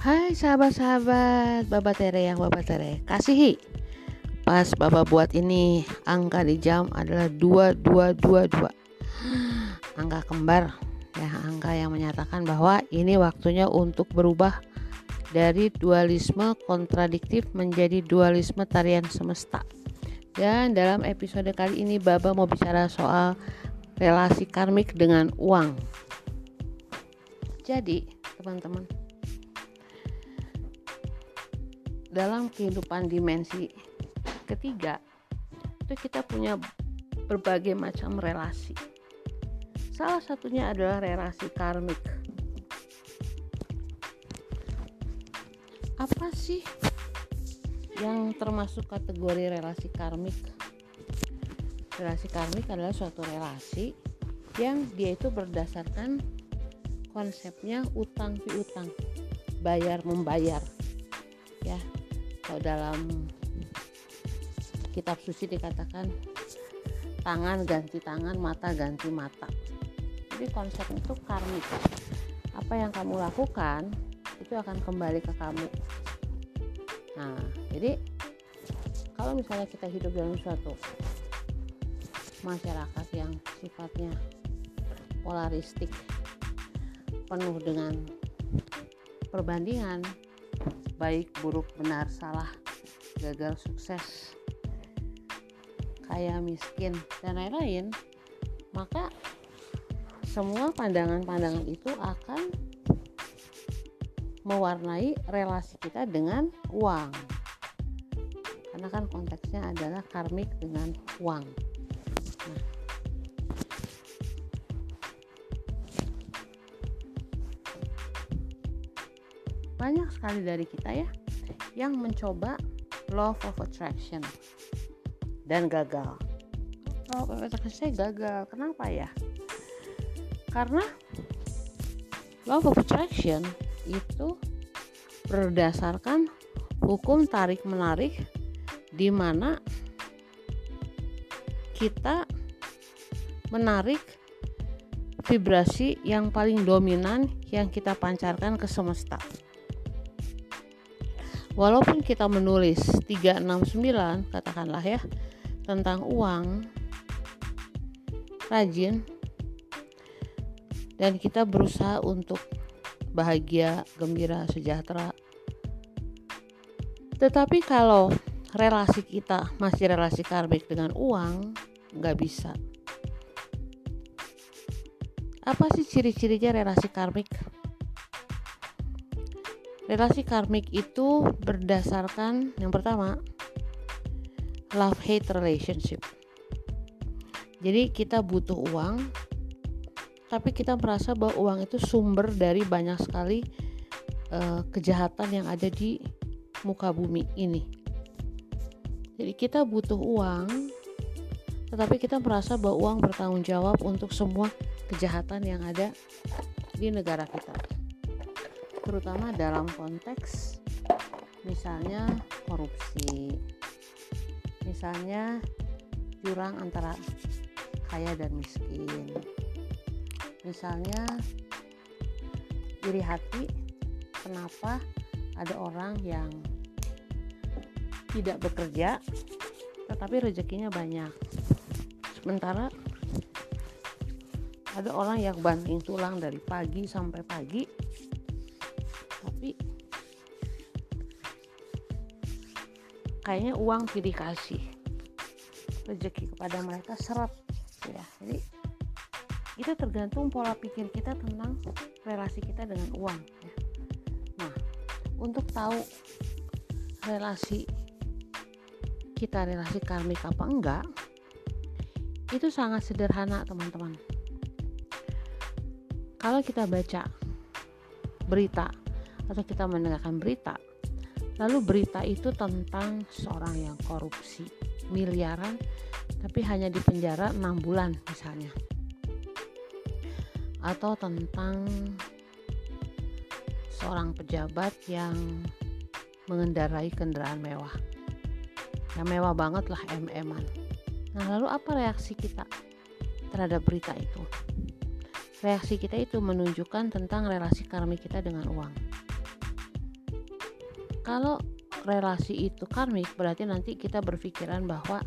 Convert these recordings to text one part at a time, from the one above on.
Hai sahabat-sahabat Bapak Tere yang Bapak Tere kasihi. Pas Bapak buat ini Angka di jam adalah 2222 Angka kembar ya Angka yang menyatakan bahwa ini waktunya untuk berubah Dari dualisme kontradiktif menjadi dualisme tarian semesta. Dan dalam episode kali ini Baba mau bicara soal relasi karmik dengan uang. Jadi teman-teman dalam kehidupan dimensi ketiga itu kita punya berbagai macam relasi. Salah satunya adalah relasi karmik. Apa sih yang termasuk kategori relasi karmik? Relasi karmik adalah suatu relasi yang dia itu berdasarkan konsepnya utang piutang, bayar membayar. Ya, kalau dalam kitab suci dikatakan tangan ganti tangan mata ganti mata. Jadi konsep itu karmik. Apa yang kamu lakukan itu akan kembali ke kamu. Nah jadi kalau misalnya kita hidup dalam suatu masyarakat yang sifatnya polaristik penuh dengan perbandingan baik buruk benar salah gagal sukses kaya miskin dan lain-lain maka semua pandangan-pandangan itu akan mewarnai relasi kita dengan uang. Karena kan konteksnya adalah karmik dengan uang banyak sekali dari kita ya yang mencoba law of attraction dan gagal. Law of attraction saya gagal. Kenapa ya? Karena law of attraction itu berdasarkan hukum tarik menarik di mana kita menarik vibrasi yang paling dominan yang kita pancarkan ke semesta walaupun kita menulis 369 katakanlah ya tentang uang rajin dan kita berusaha untuk bahagia, gembira, sejahtera. Tetapi kalau relasi kita masih relasi karmik dengan uang, nggak bisa. Apa sih ciri-cirinya relasi karmik? Relasi karmik itu berdasarkan yang pertama love hate relationship. Jadi kita butuh uang tapi kita merasa bahwa uang itu sumber dari banyak sekali uh, kejahatan yang ada di muka bumi ini. Jadi kita butuh uang tetapi kita merasa bahwa uang bertanggung jawab untuk semua kejahatan yang ada di negara kita terutama dalam konteks misalnya korupsi. Misalnya jurang antara kaya dan miskin. Misalnya iri hati kenapa ada orang yang tidak bekerja tetapi rezekinya banyak. Sementara ada orang yang banting tulang dari pagi sampai pagi kayaknya uang tidak dikasih. Rezeki kepada mereka seret. Ya jadi itu tergantung pola pikir kita tentang relasi kita dengan uang ya. nah untuk tahu relasi kita relasi karmik apa enggak itu sangat sederhana teman-teman. Kalau kita baca berita atau kita mendengarkan berita lalu berita itu tentang seorang yang korupsi miliaran tapi hanya di penjara 6 bulan misalnya. Atau tentang seorang pejabat yang mengendarai kendaraan mewah. Yang mewah banget lah mm-an nah lalu apa reaksi kita terhadap berita itu? Reaksi kita itu menunjukkan tentang relasi karmi kita dengan uang kalau relasi itu karmik berarti nanti kita berpikiran bahwa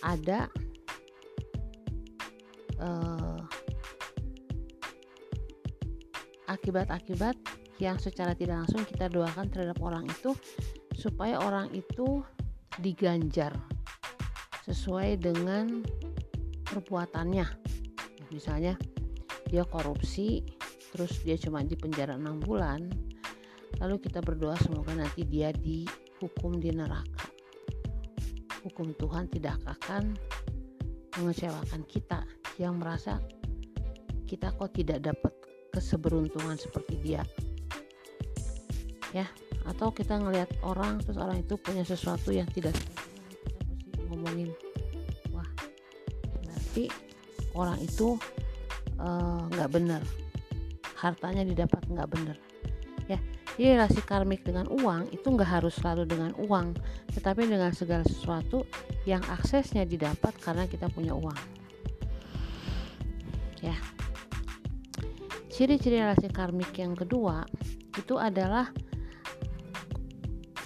ada uh, akibat-akibat yang secara tidak langsung kita doakan terhadap orang itu supaya orang itu diganjar sesuai dengan perbuatannya. Misalnya dia korupsi terus dia cuma di penjara enam bulan lalu kita berdoa semoga nanti dia dihukum di neraka. Hukum Tuhan tidak akan mengecewakan kita yang merasa kita kok tidak dapat keseberuntungan seperti dia. Ya atau kita ngelihat orang terus orang itu punya sesuatu yang tidak kita ngomongin wah berarti orang itu eh, nggak uh, benar. Hartanya didapat nggak benar jadi relasi karmik dengan uang itu nggak harus selalu dengan uang tetapi dengan segala sesuatu yang aksesnya didapat karena kita punya uang ya ciri-ciri relasi karmik yang kedua itu adalah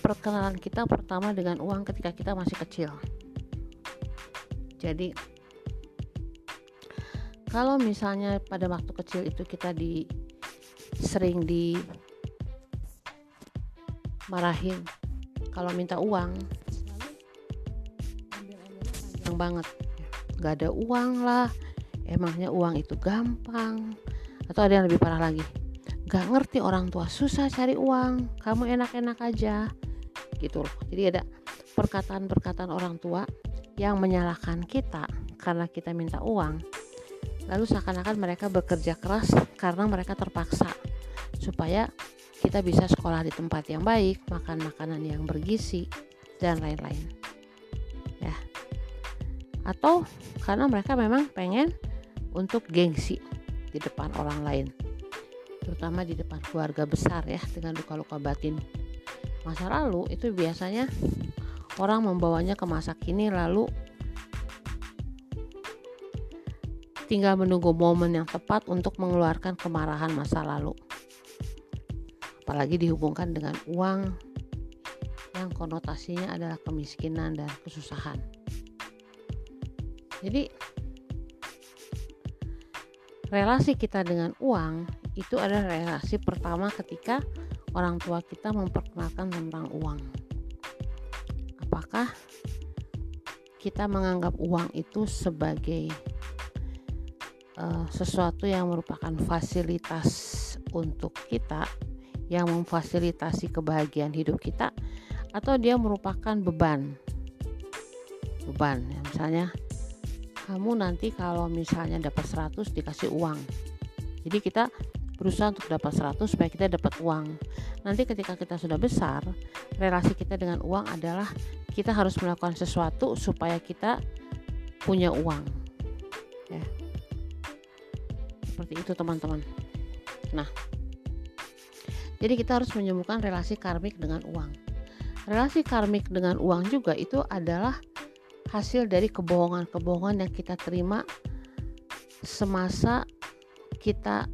perkenalan kita pertama dengan uang ketika kita masih kecil. Jadi kalau misalnya pada waktu kecil itu kita di sering di marahin kalau minta uang. Yang banget. Nggak ada uang lah. Emangnya uang itu gampang? Atau ada yang lebih parah lagi? Nggak ngerti orang tua susah cari uang. Kamu enak-enak aja. Gitu loh. Jadi ada perkataan-perkataan orang tua yang menyalahkan kita karena kita minta uang. Lalu seakan-akan mereka bekerja keras karena mereka terpaksa supaya kita bisa sekolah di tempat yang baik makan makanan yang bergizi dan lain-lain. Ya. Atau karena mereka memang pengen untuk gengsi di depan orang lain. Terutama di depan keluarga besar ya dengan luka-luka batin. Masa lalu itu biasanya orang membawanya ke masa kini lalu tinggal menunggu momen yang tepat untuk mengeluarkan kemarahan masa lalu apalagi dihubungkan dengan uang yang konotasinya adalah kemiskinan dan kesusahan jadi relasi kita dengan uang itu adalah relasi pertama ketika orang tua kita memperkenalkan tentang uang. Apakah kita menganggap uang itu sebagai uh, sesuatu yang merupakan fasilitas untuk kita yang memfasilitasi kebahagiaan hidup kita atau dia merupakan beban beban ya, misalnya kamu nanti kalau misalnya dapat 100 dikasih uang jadi kita berusaha untuk dapat 100 supaya kita dapat uang. Nanti ketika kita sudah besar, relasi kita dengan uang adalah kita harus melakukan sesuatu supaya kita punya uang. Ya. Seperti itu teman-teman. Nah, jadi kita harus menyembuhkan relasi karmik dengan uang. Relasi karmik dengan uang juga itu adalah hasil dari kebohongan-kebohongan yang kita terima semasa kita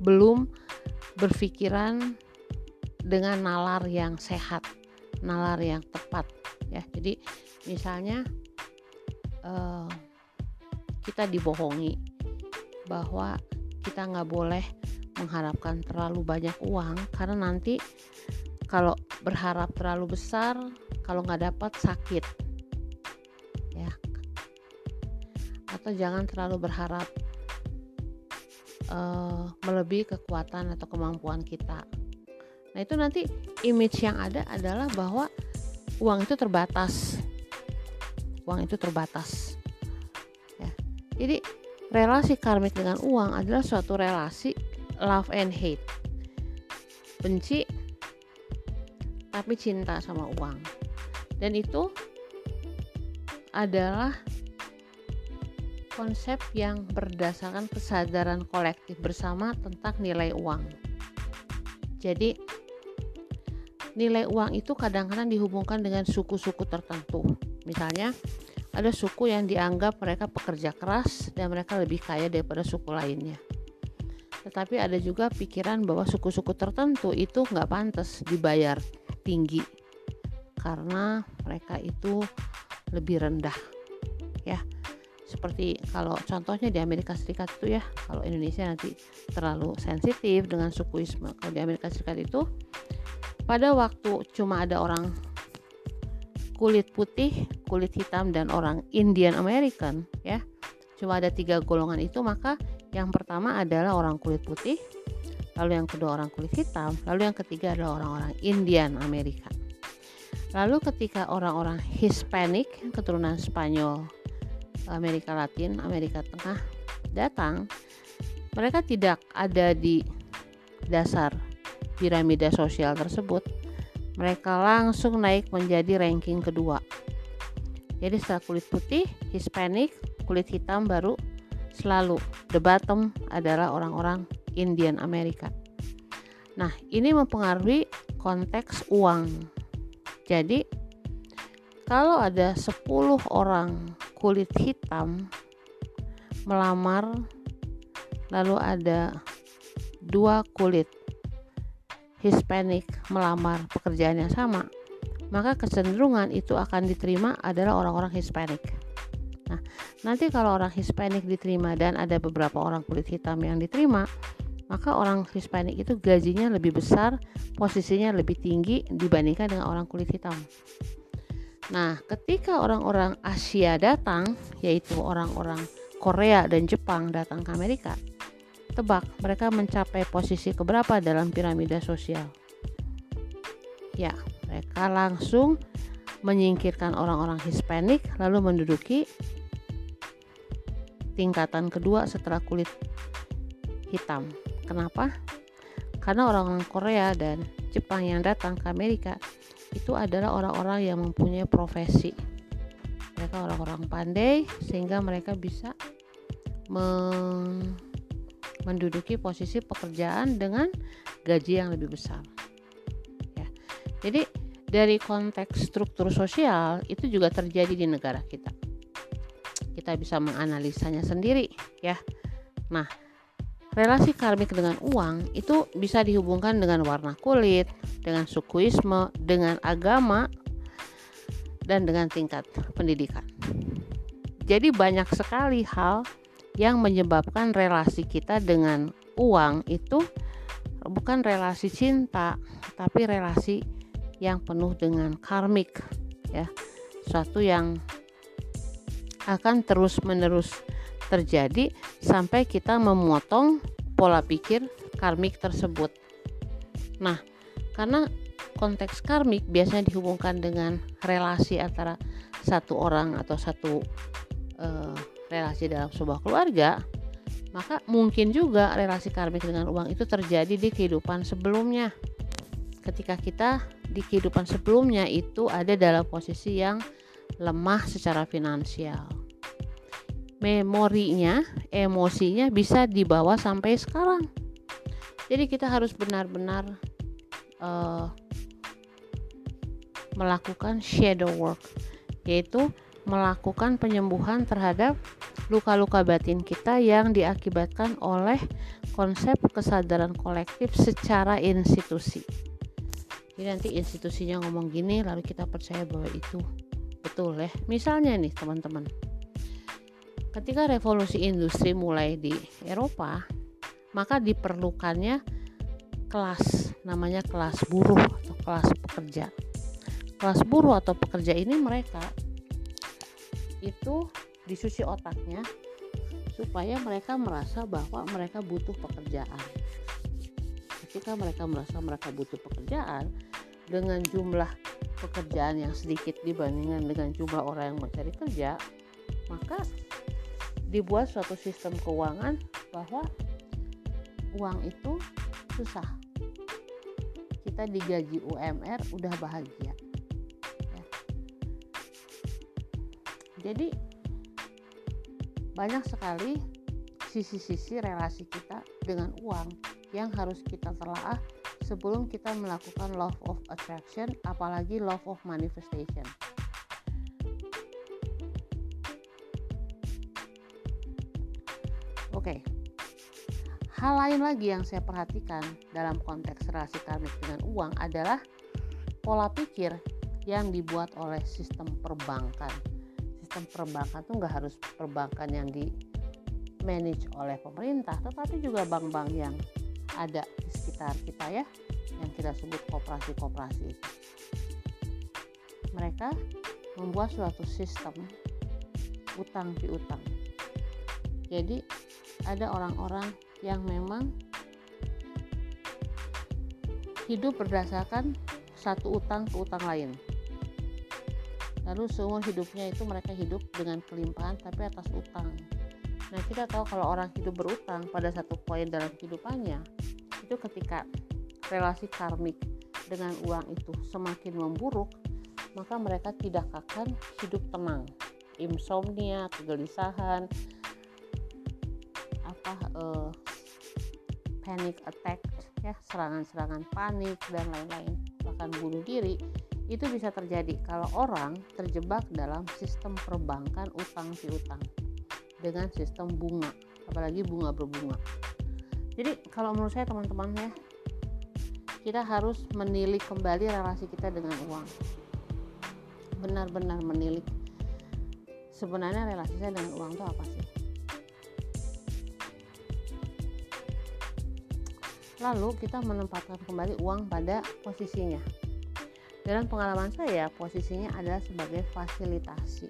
belum berpikiran dengan nalar yang sehat, nalar yang tepat ya. Jadi misalnya uh, kita dibohongi bahwa kita nggak boleh mengharapkan terlalu banyak uang karena nanti kalau berharap terlalu besar kalau nggak dapat sakit ya atau jangan terlalu berharap uh, melebihi kekuatan atau kemampuan kita. Nah, itu nanti image yang ada adalah bahwa uang itu terbatas. Uang itu terbatas. Ya. Jadi, relasi karmik dengan uang adalah suatu relasi love and hate. Benci tapi cinta sama uang. Dan itu adalah konsep yang berdasarkan kesadaran kolektif bersama tentang nilai uang. Jadi, nilai uang itu kadang-kadang dihubungkan dengan suku-suku tertentu. Misalnya, ada suku yang dianggap mereka pekerja keras dan mereka lebih kaya daripada suku lainnya. Tetapi ada juga pikiran bahwa suku-suku tertentu itu nggak pantas dibayar tinggi karena mereka itu lebih rendah ya. Seperti kalau contohnya di Amerika Serikat itu ya kalau Indonesia nanti terlalu sensitif dengan sukuisme kalau di Amerika Serikat itu pada waktu cuma ada orang kulit putih kulit hitam dan orang Indian American ya cuma ada tiga golongan itu maka yang pertama adalah orang kulit putih lalu yang kedua orang kulit hitam lalu yang ketiga adalah orang-orang Indian Amerika lalu ketika orang-orang Hispanic keturunan Spanyol Amerika Latin, Amerika Tengah datang, mereka tidak ada di dasar piramida sosial tersebut. Mereka langsung naik menjadi ranking kedua. Jadi setelah kulit putih, Hispanic, kulit hitam baru selalu the bottom adalah orang-orang Indian Amerika. Nah, ini mempengaruhi konteks uang. Jadi, kalau ada 10 orang kulit hitam melamar lalu ada dua kulit Hispanic melamar pekerjaan yang sama maka kecenderungan itu akan diterima adalah orang-orang Hispanic nah nanti kalau orang Hispanic diterima dan ada beberapa orang kulit hitam yang diterima maka orang Hispanic itu gajinya lebih besar, posisinya lebih tinggi dibandingkan dengan orang kulit hitam. Nah, ketika orang-orang Asia datang, yaitu orang-orang Korea dan Jepang datang ke Amerika, tebak mereka mencapai posisi keberapa dalam piramida sosial? Ya, mereka langsung menyingkirkan orang-orang Hispanik lalu menduduki tingkatan kedua setelah kulit hitam. Kenapa? Karena orang-orang Korea dan Jepang yang datang ke Amerika itu adalah orang-orang yang mempunyai profesi mereka orang-orang pandai sehingga mereka bisa menduduki posisi pekerjaan dengan gaji yang lebih besar ya. jadi dari konteks struktur sosial itu juga terjadi di negara kita kita bisa menganalisanya sendiri ya nah relasi karmik dengan uang itu bisa dihubungkan dengan warna kulit, dengan sukuisme, dengan agama, dan dengan tingkat pendidikan. Jadi banyak sekali hal yang menyebabkan relasi kita dengan uang itu bukan relasi cinta, tapi relasi yang penuh dengan karmik ya. Suatu yang akan terus-menerus terjadi sampai kita memotong pola pikir karmik tersebut. Nah, karena konteks karmik biasanya dihubungkan dengan relasi antara satu orang atau satu uh, relasi dalam sebuah keluarga, maka mungkin juga relasi karmik dengan uang itu terjadi di kehidupan sebelumnya. Ketika kita di kehidupan sebelumnya itu ada dalam posisi yang lemah secara finansial memorinya, emosinya bisa dibawa sampai sekarang. Jadi kita harus benar-benar uh, melakukan shadow work, yaitu melakukan penyembuhan terhadap luka-luka batin kita yang diakibatkan oleh konsep kesadaran kolektif secara institusi. Jadi nanti institusinya ngomong gini lalu kita percaya bahwa itu betul ya. Misalnya nih teman-teman ketika revolusi industri mulai di Eropa, maka diperlukannya kelas namanya kelas buruh atau kelas pekerja. Kelas buruh atau pekerja ini mereka itu disuci otaknya supaya mereka merasa bahwa mereka butuh pekerjaan. Ketika mereka merasa mereka butuh pekerjaan dengan jumlah pekerjaan yang sedikit dibandingkan dengan jumlah orang yang mencari kerja, maka dibuat suatu sistem keuangan bahwa uang itu susah kita digaji UMR udah bahagia ya. jadi banyak sekali sisi-sisi relasi kita dengan uang yang harus kita telaah sebelum kita melakukan love of attraction apalagi love of manifestation Oke. Hal lain lagi yang saya perhatikan dalam konteks relasi karmik dengan uang adalah pola pikir yang dibuat oleh sistem perbankan sistem perbankan itu nggak harus perbankan yang di manage oleh pemerintah tetapi juga bank-bank yang ada di sekitar kita ya yang kita sebut koperasi-koperasi. Mereka membuat suatu sistem utang piutang. Jadi ada orang-orang yang memang hidup berdasarkan satu utang ke utang lain. Lalu seumur hidupnya itu mereka hidup dengan kelimpahan tapi atas utang. Nah kita tahu kalau orang hidup berutang pada satu poin dalam kehidupannya itu ketika relasi karmik dengan uang itu semakin memburuk maka mereka tidak akan hidup tenang. Insomnia kegelisahan apa uh, panic attack ya serangan-serangan panik dan lain-lain bahkan bunuh diri itu bisa terjadi kalau orang terjebak dalam sistem perbankan utang piutang dengan sistem bunga apalagi bunga berbunga jadi kalau menurut saya teman-teman ya kita harus menilik kembali relasi kita dengan uang. Benar-benar menilik. Sebenarnya relasi saya dengan uang itu apa sih? Lalu kita menempatkan kembali uang pada posisinya. Dalam pengalaman saya, posisinya adalah sebagai fasilitasi.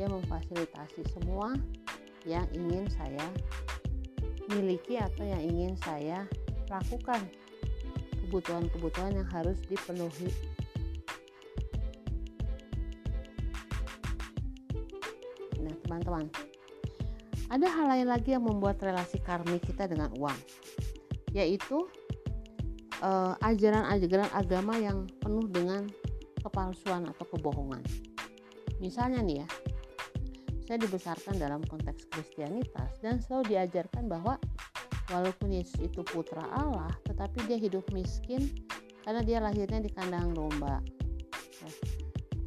Dia memfasilitasi semua yang ingin saya miliki atau yang ingin saya lakukan. Kebutuhan-kebutuhan yang harus dipenuhi. Nah, teman-teman, ada hal lain lagi yang membuat relasi karmik kita dengan uang, yaitu uh, ajaran-ajaran agama yang penuh dengan kepalsuan atau kebohongan. Misalnya nih ya, saya dibesarkan dalam konteks Kristianitas dan selalu diajarkan bahwa walaupun Yesus itu putra Allah, tetapi dia hidup miskin karena dia lahirnya di kandang domba. Ya.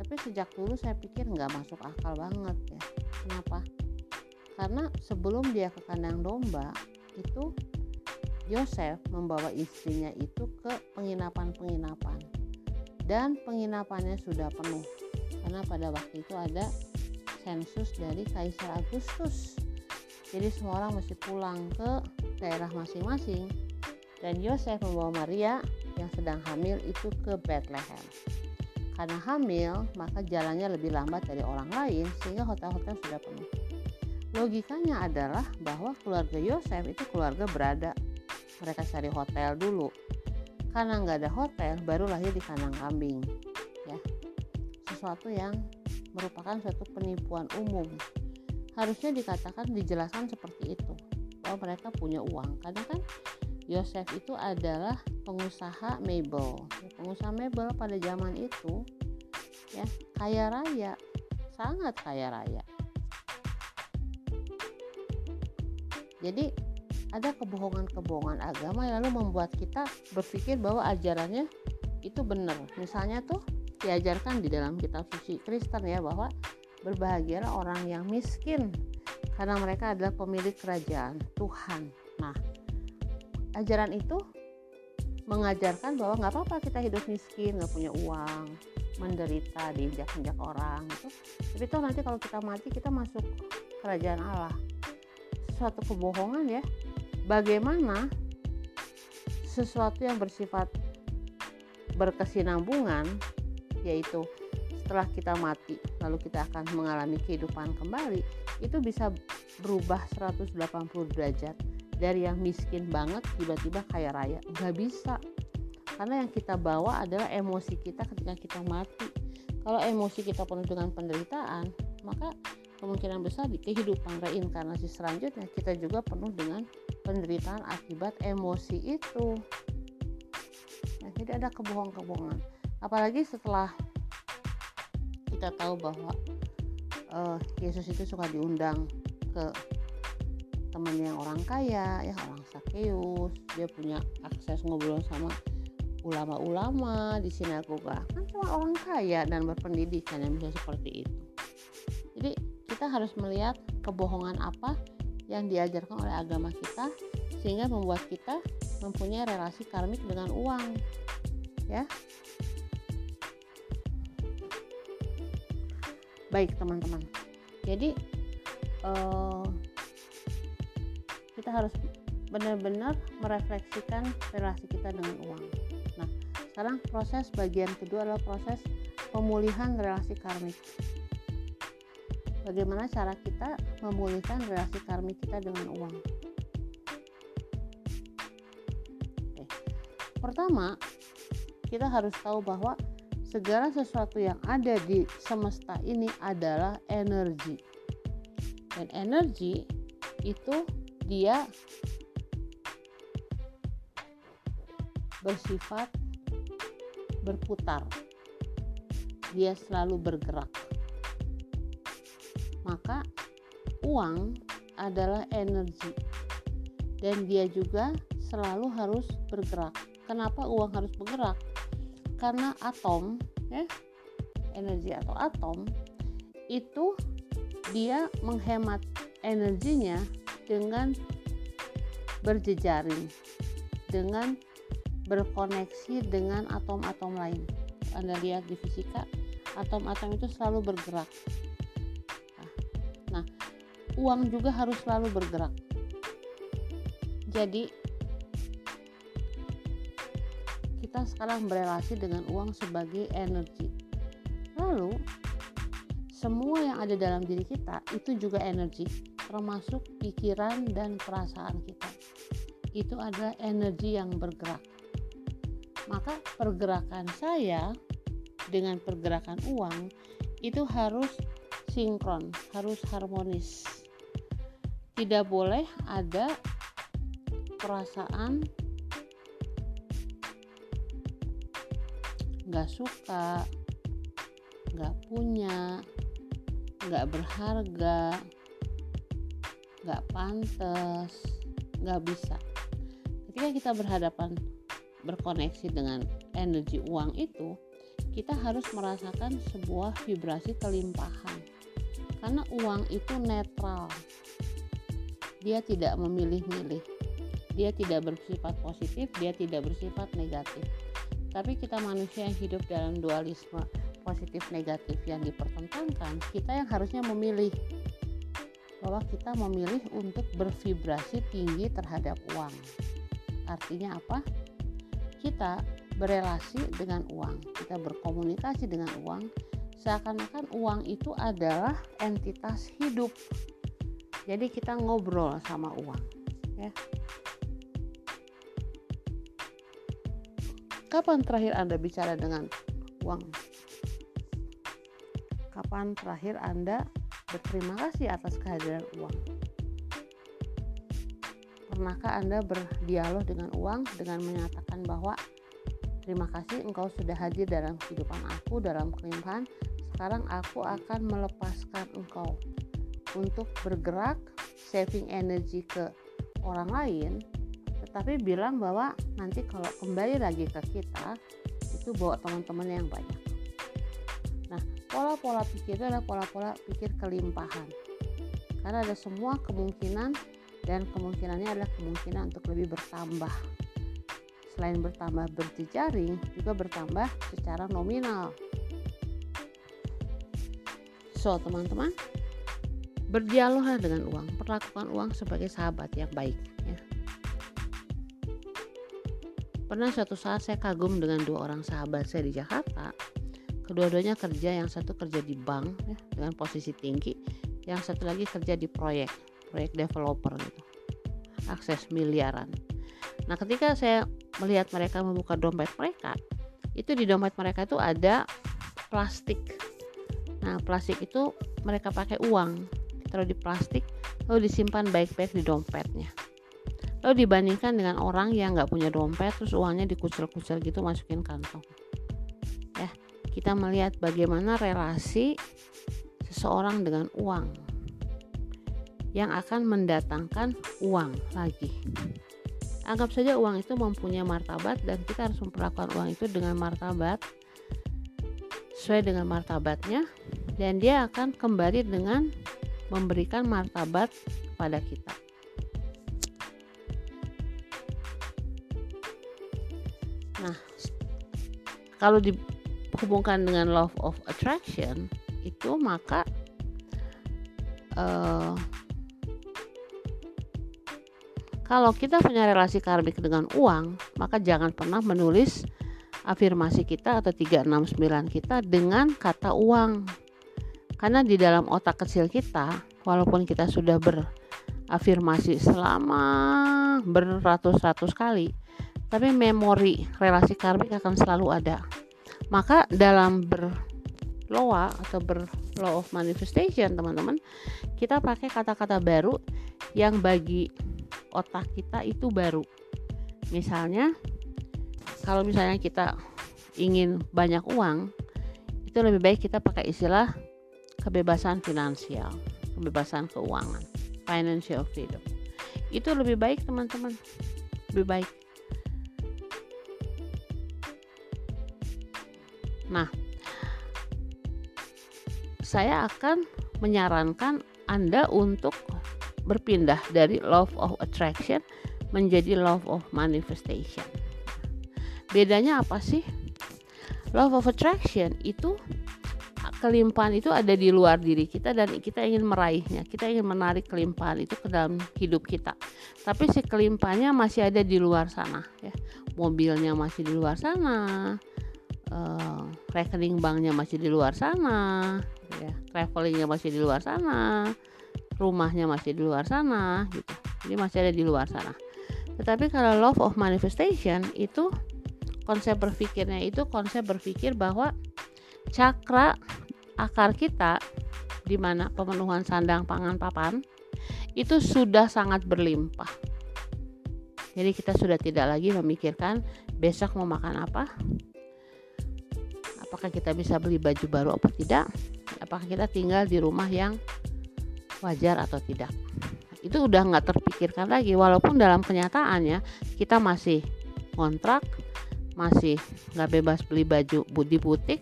Tapi sejak dulu saya pikir nggak masuk akal banget ya. Kenapa? Karena sebelum dia ke kandang domba itu Yosef membawa istrinya itu ke penginapan-penginapan dan penginapannya sudah penuh karena pada waktu itu ada sensus dari Kaisar Agustus. Jadi semua orang mesti pulang ke daerah masing-masing. Dan Yosef membawa Maria yang sedang hamil itu ke Bethlehem. Karena hamil maka jalannya lebih lambat dari orang lain sehingga hotel-hotel sudah penuh. Logikanya adalah bahwa keluarga Yosef itu keluarga berada. Mereka cari hotel dulu. Karena nggak ada hotel baru lahir di kandang kambing ya. Sesuatu yang merupakan suatu penipuan umum. Harusnya dikatakan dijelaskan seperti itu. Bahwa mereka punya uang. Karena kan Yosef itu adalah pengusaha mebel. Pengusaha mebel pada zaman itu ya kaya raya. Sangat kaya raya. Jadi ada kebohongan-kebohongan agama yang lalu membuat kita berpikir bahwa ajarannya itu benar. Misalnya tuh diajarkan di dalam kitab suci Kristen ya bahwa berbahagialah orang yang miskin karena mereka adalah pemilik kerajaan Tuhan. Nah, ajaran itu mengajarkan bahwa nggak apa-apa kita hidup miskin, nggak punya uang, menderita, diinjak-injak orang gitu. Tapi toh nanti kalau kita mati kita masuk kerajaan Allah. Suatu kebohongan ya bagaimana sesuatu yang bersifat berkesinambungan yaitu setelah kita mati lalu kita akan mengalami kehidupan kembali itu bisa berubah 180 derajat. Dari yang miskin banget tiba-tiba kaya raya nggak bisa. Karena yang kita bawa adalah emosi kita ketika kita mati. Kalau emosi kita penuh dengan penderitaan maka kemungkinan besar di kehidupan reinkarnasi selanjutnya kita juga penuh dengan penderitaan akibat emosi itu. Nah, jadi ada kebohongan-kebohongan apalagi setelah kita tahu bahwa uh, Yesus itu suka diundang ke temannya yang orang kaya ya orang Sakeus dia punya akses ngobrol sama ulama-ulama di sinagoga. Kan cuma orang kaya dan berpendidikan yang bisa seperti itu. Jadi kita harus melihat kebohongan apa yang diajarkan oleh agama kita sehingga membuat kita mempunyai relasi karmik dengan uang ya baik teman-teman. Jadi uh, kita harus benar-benar merefleksikan relasi kita dengan uang. Nah sekarang proses bagian kedua adalah proses pemulihan relasi karmik. Bagaimana cara kita memulihkan relasi karmik kita dengan uang? Oke. pertama kita harus tahu bahwa segala sesuatu yang ada di semesta ini adalah energi. Dan energi itu dia bersifat berputar. Dia selalu bergerak. Maka uang adalah energi. Dan dia juga selalu harus bergerak. Kenapa uang harus bergerak karena atom ya energi atau atom itu dia menghemat energinya dengan berjejaring dengan berkoneksi dengan atom-atom lain. Anda lihat di fisika atom-atom itu selalu bergerak. Nah, nah uang juga harus selalu bergerak. Jadi sekarang berelasi dengan uang sebagai energi. Lalu, semua yang ada dalam diri kita itu juga energi, termasuk pikiran dan perasaan kita. Itu adalah energi yang bergerak. Maka pergerakan saya dengan pergerakan uang itu harus sinkron, harus harmonis. Tidak boleh ada perasaan nggak suka nggak punya nggak berharga nggak pantas nggak bisa. Ketika kita berhadapan berkoneksi dengan energi uang itu kita harus merasakan sebuah vibrasi kelimpahan. Karena uang itu netral. Dia tidak memilih-milih. Dia tidak bersifat positif dia tidak bersifat negatif tapi kita manusia yang hidup dalam dualisme positif negatif yang dipertentangkan kita yang harusnya memilih. Bahwa kita memilih untuk bervibrasi tinggi terhadap uang. Artinya apa? Kita berelasi dengan uang kita berkomunikasi dengan uang seakan-akan uang itu adalah entitas hidup. Jadi kita ngobrol sama uang ya Kapan terakhir Anda bicara dengan uang? Kapan terakhir Anda berterima kasih atas kehadiran uang? Pernahkah Anda berdialog dengan uang dengan menyatakan bahwa terima kasih engkau sudah hadir dalam kehidupan aku dalam kelimpahan. Sekarang aku akan melepaskan engkau untuk bergerak saving energi ke orang lain tapi bilang bahwa nanti kalau kembali lagi ke kita itu bawa teman-teman yang banyak. Nah pola-pola pikir adalah pola-pola pikir kelimpahan. Karena ada semua kemungkinan dan kemungkinannya adalah kemungkinan untuk lebih bertambah. Selain bertambah berjejaring juga bertambah secara nominal. So teman-teman berdialoglah dengan uang. Perlakukan uang sebagai sahabat yang baik Pernah suatu saat saya kagum dengan dua orang sahabat saya di Jakarta. Kedua-duanya kerja, yang satu kerja di bank ya, dengan posisi tinggi, yang satu lagi kerja di proyek, proyek developer gitu. Akses miliaran. Nah, ketika saya melihat mereka membuka dompet mereka, itu di dompet mereka itu ada plastik. Nah, plastik itu mereka pakai uang, taruh di plastik, lalu disimpan baik-baik di dompetnya lalu dibandingkan dengan orang yang nggak punya dompet terus uangnya dikucil-kucil gitu masukin kantong. Ya kita melihat bagaimana relasi seseorang dengan uang yang akan mendatangkan uang lagi. Anggap saja uang itu mempunyai martabat dan kita harus memperlakukan uang itu dengan martabat sesuai dengan martabatnya dan dia akan kembali dengan memberikan martabat kepada kita Nah, kalau dihubungkan dengan love of attraction, itu maka uh, kalau kita punya relasi karmik dengan uang, maka jangan pernah menulis afirmasi kita atau 369 kita dengan kata uang. Karena di dalam otak kecil kita, walaupun kita sudah berafirmasi selama beratus-ratus kali, tapi memori relasi karmik akan selalu ada. Maka dalam berloa atau berlaw of manifestation, teman-teman, kita pakai kata-kata baru yang bagi otak kita itu baru. Misalnya, kalau misalnya kita ingin banyak uang, itu lebih baik kita pakai istilah kebebasan finansial, kebebasan keuangan, financial freedom. Itu lebih baik teman-teman, lebih baik. Nah, saya akan menyarankan Anda untuk berpindah dari love of attraction menjadi love of manifestation. Bedanya apa sih? Love of attraction itu kelimpahan itu ada di luar diri kita dan kita ingin meraihnya. Kita ingin menarik kelimpahan itu ke dalam hidup kita. Tapi si kelimpahannya masih ada di luar sana ya. Mobilnya masih di luar sana. Uh, rekening banknya masih di luar sana, ya, travelingnya masih di luar sana, rumahnya masih di luar sana gitu. Jadi masih ada di luar sana. Tetapi kalau love of manifestation itu konsep berpikirnya itu konsep berpikir bahwa cakra akar kita di mana pemenuhan sandang pangan papan itu sudah sangat berlimpah. Jadi kita sudah tidak lagi memikirkan besok mau makan apa apakah kita bisa beli baju baru atau tidak? Apakah kita tinggal di rumah yang wajar atau tidak? Itu udah nggak terpikirkan lagi walaupun dalam kenyataannya kita masih kontrak masih nggak bebas beli baju di butik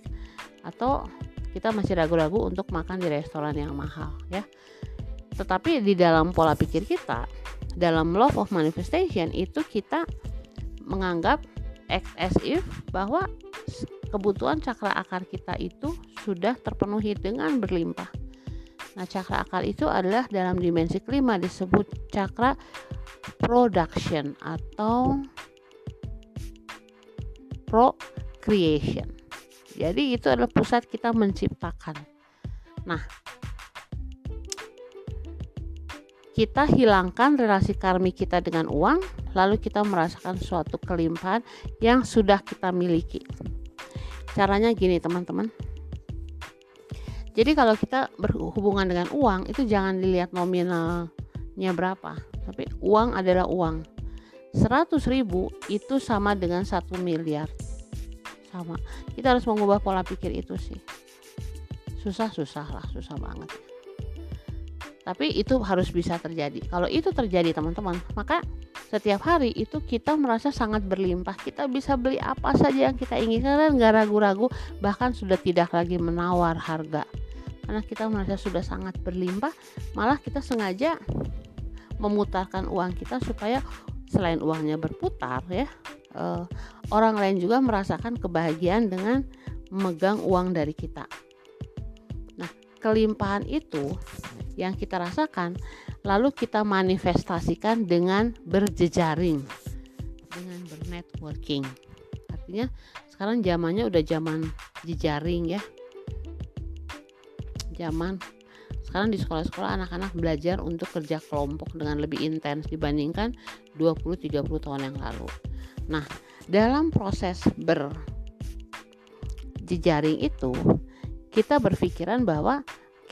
atau kita masih ragu-ragu untuk makan di restoran yang mahal ya. Tetapi di dalam pola pikir kita dalam love of manifestation itu kita menganggap as if bahwa kebutuhan cakra akar kita itu sudah terpenuhi dengan berlimpah Nah, cakra akal itu adalah dalam dimensi kelima disebut cakra production atau procreation. Jadi itu adalah pusat kita menciptakan. Nah, kita hilangkan relasi karmi kita dengan uang, lalu kita merasakan suatu kelimpahan yang sudah kita miliki. Caranya gini, teman-teman jadi kalau kita berhubungan dengan uang itu jangan dilihat nominalnya berapa, tapi uang adalah uang. 100 ribu itu sama dengan satu miliar. Sama. Kita harus mengubah pola pikir itu sih. Susah-susah lah, susah banget. Tapi itu harus bisa terjadi. Kalau itu terjadi teman-teman, maka setiap hari itu kita merasa sangat berlimpah. Kita bisa beli apa saja yang kita inginkan dan nggak ragu-ragu, bahkan sudah tidak lagi menawar harga karena kita merasa sudah sangat berlimpah malah kita sengaja memutarkan uang kita supaya selain uangnya berputar ya eh, orang lain juga merasakan kebahagiaan dengan memegang uang dari kita nah kelimpahan itu yang kita rasakan lalu kita manifestasikan dengan berjejaring dengan bernetworking artinya sekarang zamannya udah zaman jejaring ya zaman sekarang di sekolah-sekolah anak-anak belajar untuk kerja kelompok dengan lebih intens dibandingkan 20-30 tahun yang lalu. Nah, dalam proses berjejaring itu, kita berpikiran bahwa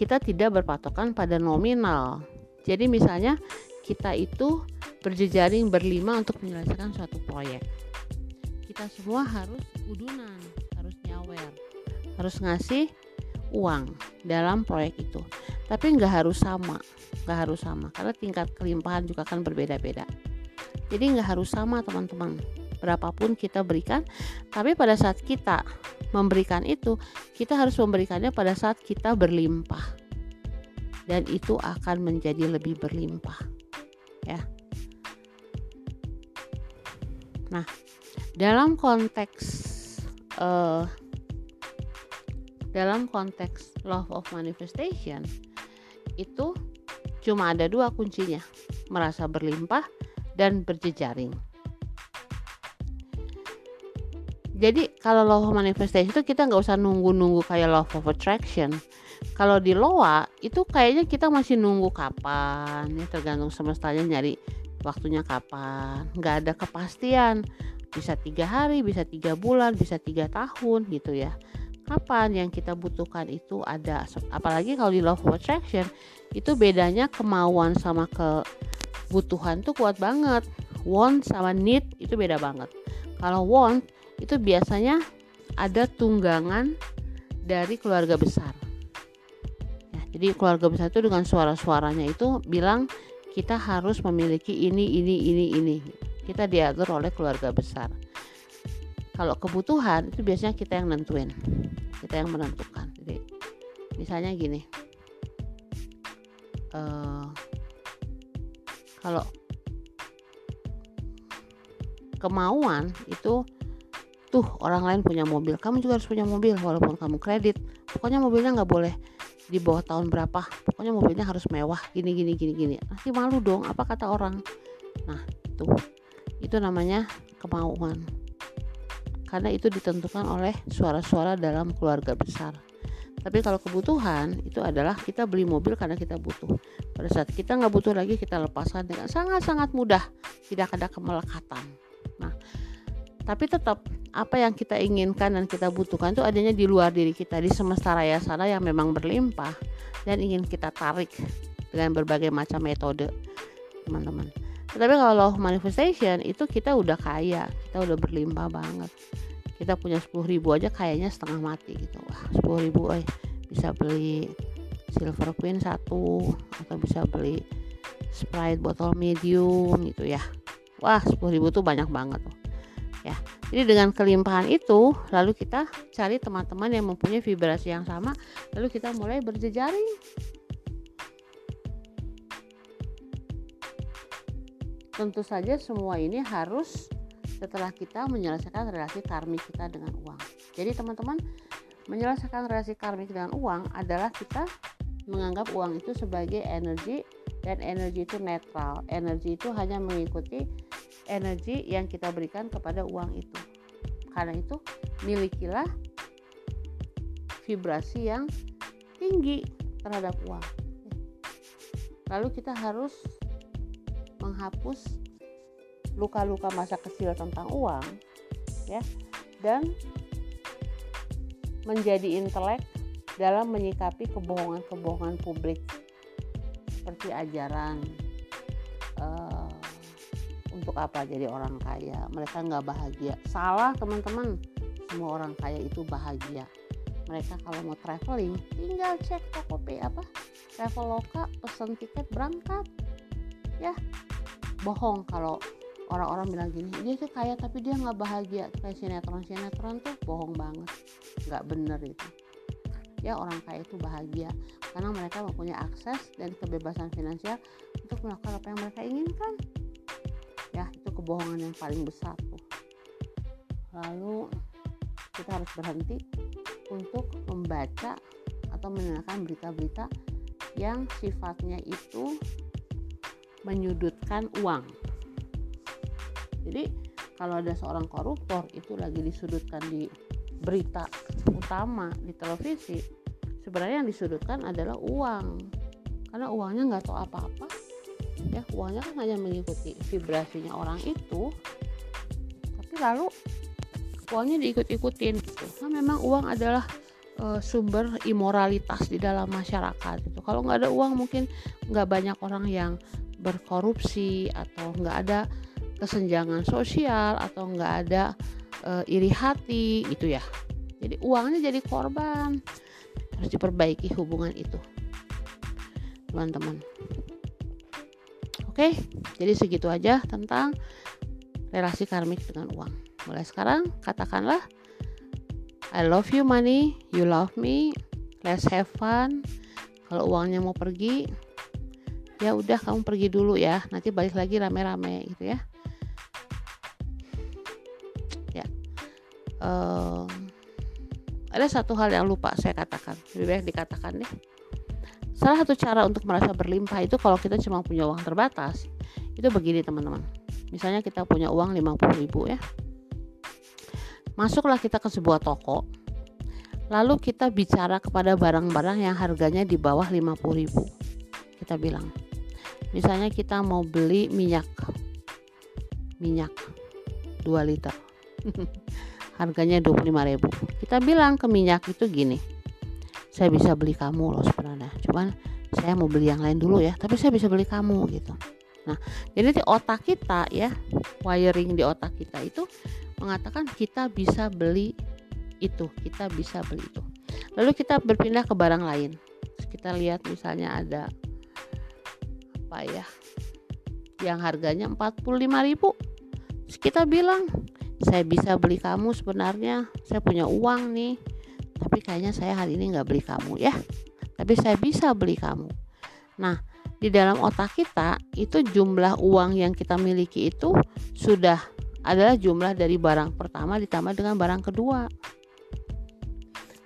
kita tidak berpatokan pada nominal. Jadi misalnya kita itu berjejaring berlima untuk menyelesaikan suatu proyek. Kita semua harus udunan, harus nyawer, harus ngasih uang dalam proyek itu tapi nggak harus sama nggak harus sama karena tingkat kelimpahan juga akan berbeda-beda jadi nggak harus sama teman-teman berapapun kita berikan tapi pada saat kita memberikan itu kita harus memberikannya pada saat kita berlimpah. Dan itu akan menjadi lebih berlimpah ya. Nah dalam konteks uh, dalam konteks law of manifestation itu cuma ada dua kuncinya. Merasa berlimpah dan berjejaring jadi kalau law of manifestation itu kita nggak usah nunggu-nunggu kayak law of attraction. Kalau di loa itu kayaknya kita masih nunggu kapan ya tergantung semestanya nyari waktunya kapan. Nggak ada kepastian. Bisa tiga hari bisa tiga bulan bisa tiga tahun gitu ya. Kapan yang kita butuhkan itu ada. Apalagi kalau di law of attraction itu bedanya kemauan sama kebutuhan tuh kuat banget. Want sama need itu beda banget. Kalau want itu biasanya ada tunggangan dari keluarga besar. Ya, jadi keluarga besar itu dengan suara-suaranya itu bilang kita harus memiliki ini, ini, ini, ini. Kita diatur oleh keluarga besar. Kalau kebutuhan itu biasanya kita yang nentuin, kita yang menentukan. Jadi misalnya gini, uh, kalau kemauan itu tuh orang lain punya mobil. Kamu juga harus punya mobil walaupun kamu kredit. Pokoknya mobilnya nggak boleh di bawah tahun berapa. Pokoknya mobilnya harus mewah. Gini gini gini gini. Nanti malu dong apa kata orang? Nah itu itu namanya kemauan. Karena itu ditentukan oleh suara-suara dalam keluarga besar. Tapi kalau kebutuhan itu adalah kita beli mobil karena kita butuh. Pada saat kita nggak butuh lagi kita lepaskan dengan sangat-sangat mudah. Tidak ada kemelekatan. Nah tapi tetap apa yang kita inginkan dan kita butuhkan itu adanya di luar diri kita di semesta raya sana yang memang berlimpah dan ingin kita tarik dengan berbagai macam metode teman-teman. Tetapi kalau manifestation itu kita udah kaya kita udah berlimpah banget. Kita punya 10 ribu aja kayaknya setengah mati gitu. Wah 10 ribu eh bisa beli silver queen satu atau bisa beli sprite botol medium gitu ya. Wah 10 ribu tuh banyak banget tuh ya jadi dengan kelimpahan itu lalu kita cari teman-teman yang mempunyai vibrasi yang sama lalu kita mulai berjejaring. Tentu saja semua ini harus setelah kita menyelesaikan relasi karmik kita dengan uang. Jadi teman-teman menyelesaikan relasi karmik dengan uang adalah kita menganggap uang itu sebagai energi dan energi itu netral. Energi itu hanya mengikuti energi yang kita berikan kepada uang itu. Karena itu, milikilah vibrasi yang tinggi terhadap uang. Lalu kita harus menghapus luka-luka masa kecil tentang uang ya dan menjadi intelek dalam menyikapi kebohongan-kebohongan publik seperti ajaran untuk apa jadi orang kaya. Mereka nggak bahagia. Salah teman-teman. Semua orang kaya itu bahagia. Mereka kalau mau traveling tinggal cek Tokopedia apa? Traveloka pesen tiket berangkat. Ya bohong kalau orang-orang bilang gini dia tuh kaya tapi dia nggak bahagia. Kayak sinetron sinetron tuh bohong banget. Nggak bener itu. Ya orang kaya itu bahagia karena mereka mempunyai akses dan kebebasan finansial untuk melakukan apa yang mereka inginkan kebohongan yang paling besar tuh. Lalu kita harus berhenti untuk membaca atau mendengarkan berita-berita yang sifatnya itu menyudutkan uang. Jadi kalau ada seorang koruptor itu lagi disudutkan di berita utama di televisi sebenarnya yang disudutkan adalah uang. Karena uangnya nggak tahu apa-apa ya. Uangnya kan hanya mengikuti vibrasinya orang itu. Tapi lalu uangnya diikut-ikutin gitu. Nah memang uang adalah e, sumber imoralitas di dalam masyarakat gitu. Kalau nggak ada uang mungkin nggak banyak orang yang berkorupsi atau nggak ada kesenjangan sosial atau nggak ada e, iri hati gitu ya. Jadi uangnya jadi korban. Harus diperbaiki hubungan itu. Teman-teman Oke, jadi segitu aja tentang relasi karmik dengan uang. Mulai sekarang katakanlah I love you money, you love me, let's have fun. Kalau uangnya mau pergi, ya udah kamu pergi dulu ya. Nanti balik lagi rame-rame gitu ya. Ya. Um, ada satu hal yang lupa saya katakan lebih baik dikatakan deh salah satu cara untuk merasa berlimpah itu kalau kita cuma punya uang terbatas. Itu begini teman-teman. Misalnya kita punya uang 50 ribu ya. Masuklah kita ke sebuah toko lalu kita bicara kepada barang-barang yang harganya di bawah 50 ribu. Kita bilang misalnya kita mau beli minyak minyak 2 liter. Harganya 25.000 kita bilang ke minyak itu gini saya bisa beli kamu loh sebenarnya. Cuman saya mau beli yang lain dulu ya tapi saya bisa beli kamu gitu. Nah jadi di otak kita ya wiring di otak kita itu mengatakan kita bisa beli itu kita bisa beli itu. Lalu kita berpindah ke barang lain. Kita lihat misalnya ada apa ya yang harganya 45.000 kita bilang saya bisa beli kamu sebenarnya. Saya punya uang nih tapi kayaknya saya hari ini nggak beli kamu ya. Tapi saya bisa beli kamu. Nah di dalam otak kita itu jumlah uang yang kita miliki itu sudah adalah jumlah dari barang pertama ditambah dengan barang kedua.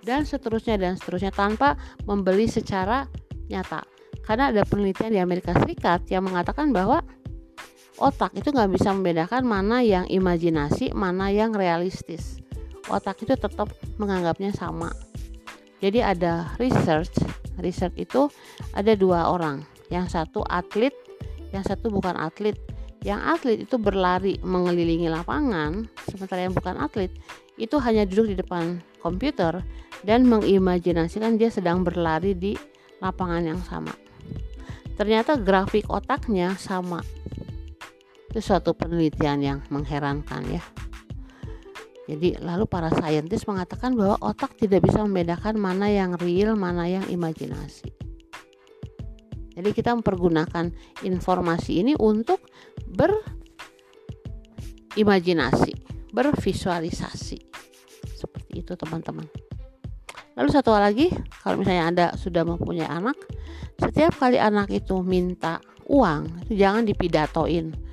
Dan seterusnya dan seterusnya tanpa membeli secara nyata. Karena ada penelitian di Amerika Serikat yang mengatakan bahwa otak itu nggak bisa membedakan mana yang imajinasi, mana yang realistis. Otak itu tetap menganggapnya sama. Jadi ada research, research itu ada dua orang, yang satu atlet, yang satu bukan atlet. Yang atlet itu berlari mengelilingi lapangan, sementara yang bukan atlet itu hanya duduk di depan komputer dan mengimajinasikan dia sedang berlari di lapangan yang sama. Ternyata grafik otaknya sama, itu suatu penelitian yang mengherankan ya. Jadi lalu para saintis mengatakan bahwa otak tidak bisa membedakan mana yang real, mana yang imajinasi. Jadi kita mempergunakan informasi ini untuk berimajinasi, bervisualisasi. Seperti itu teman-teman. Lalu satu lagi, kalau misalnya Anda sudah mempunyai anak, setiap kali anak itu minta uang, itu jangan dipidatoin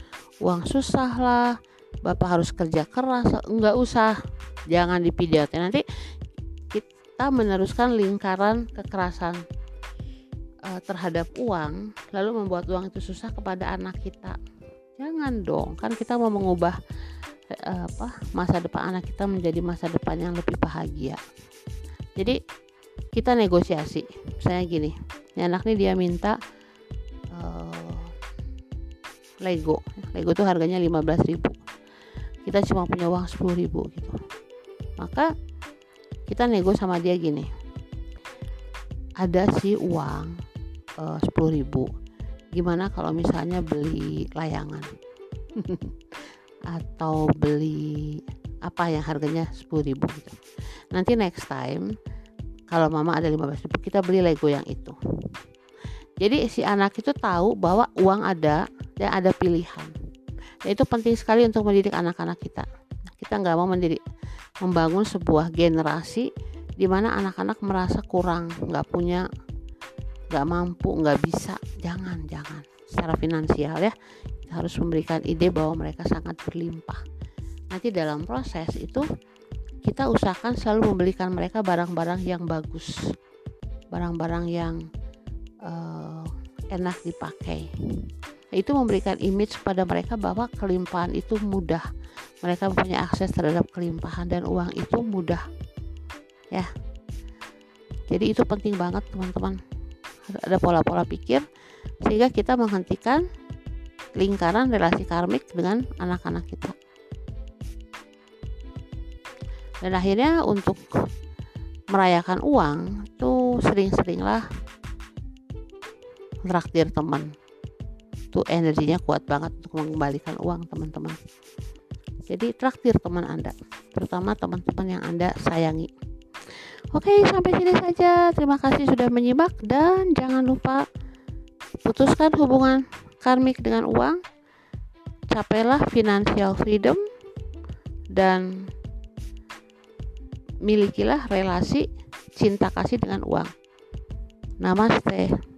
uang susah lah bapak harus kerja keras enggak usah jangan dipidatin nanti kita meneruskan lingkaran kekerasan uh, terhadap uang lalu membuat uang itu susah kepada anak kita. Jangan dong kan kita mau mengubah uh, apa masa depan anak kita menjadi masa depan yang lebih bahagia. Jadi kita negosiasi. Saya gini ini anak ini dia minta Lego. Lego tuh harganya 15.000 kita cuma punya uang 10.000 gitu. Maka kita nego sama dia gini. Ada sih uang uh, 10.000 gimana kalau misalnya beli layangan? Atau beli apa yang harganya 10.000 gitu. Nanti next time kalau mama ada 15.000 kita beli Lego yang itu. Jadi si anak itu tahu bahwa uang ada dan ada pilihan. Dan itu penting sekali untuk mendidik anak-anak kita. Kita nggak mau mendidik, membangun sebuah generasi di mana anak-anak merasa kurang, nggak punya, nggak mampu, nggak bisa. Jangan, jangan. Secara finansial ya, kita harus memberikan ide bahwa mereka sangat berlimpah. Nanti dalam proses itu kita usahakan selalu membelikan mereka barang-barang yang bagus, barang-barang yang uh, enak dipakai itu memberikan image pada mereka bahwa kelimpahan itu mudah. Mereka punya akses terhadap kelimpahan dan uang itu mudah. Ya. Jadi itu penting banget teman-teman. Ada pola-pola pikir sehingga kita menghentikan lingkaran relasi karmik dengan anak-anak kita. Dan akhirnya untuk merayakan uang itu sering-seringlah traktir teman itu energinya kuat banget untuk mengembalikan uang teman-teman. Jadi traktir teman anda terutama teman-teman yang anda sayangi. Oke sampai sini saja. Terima kasih sudah menyimak dan jangan lupa putuskan hubungan karmik dengan uang capailah financial freedom dan milikilah relasi cinta kasih dengan uang. Namaste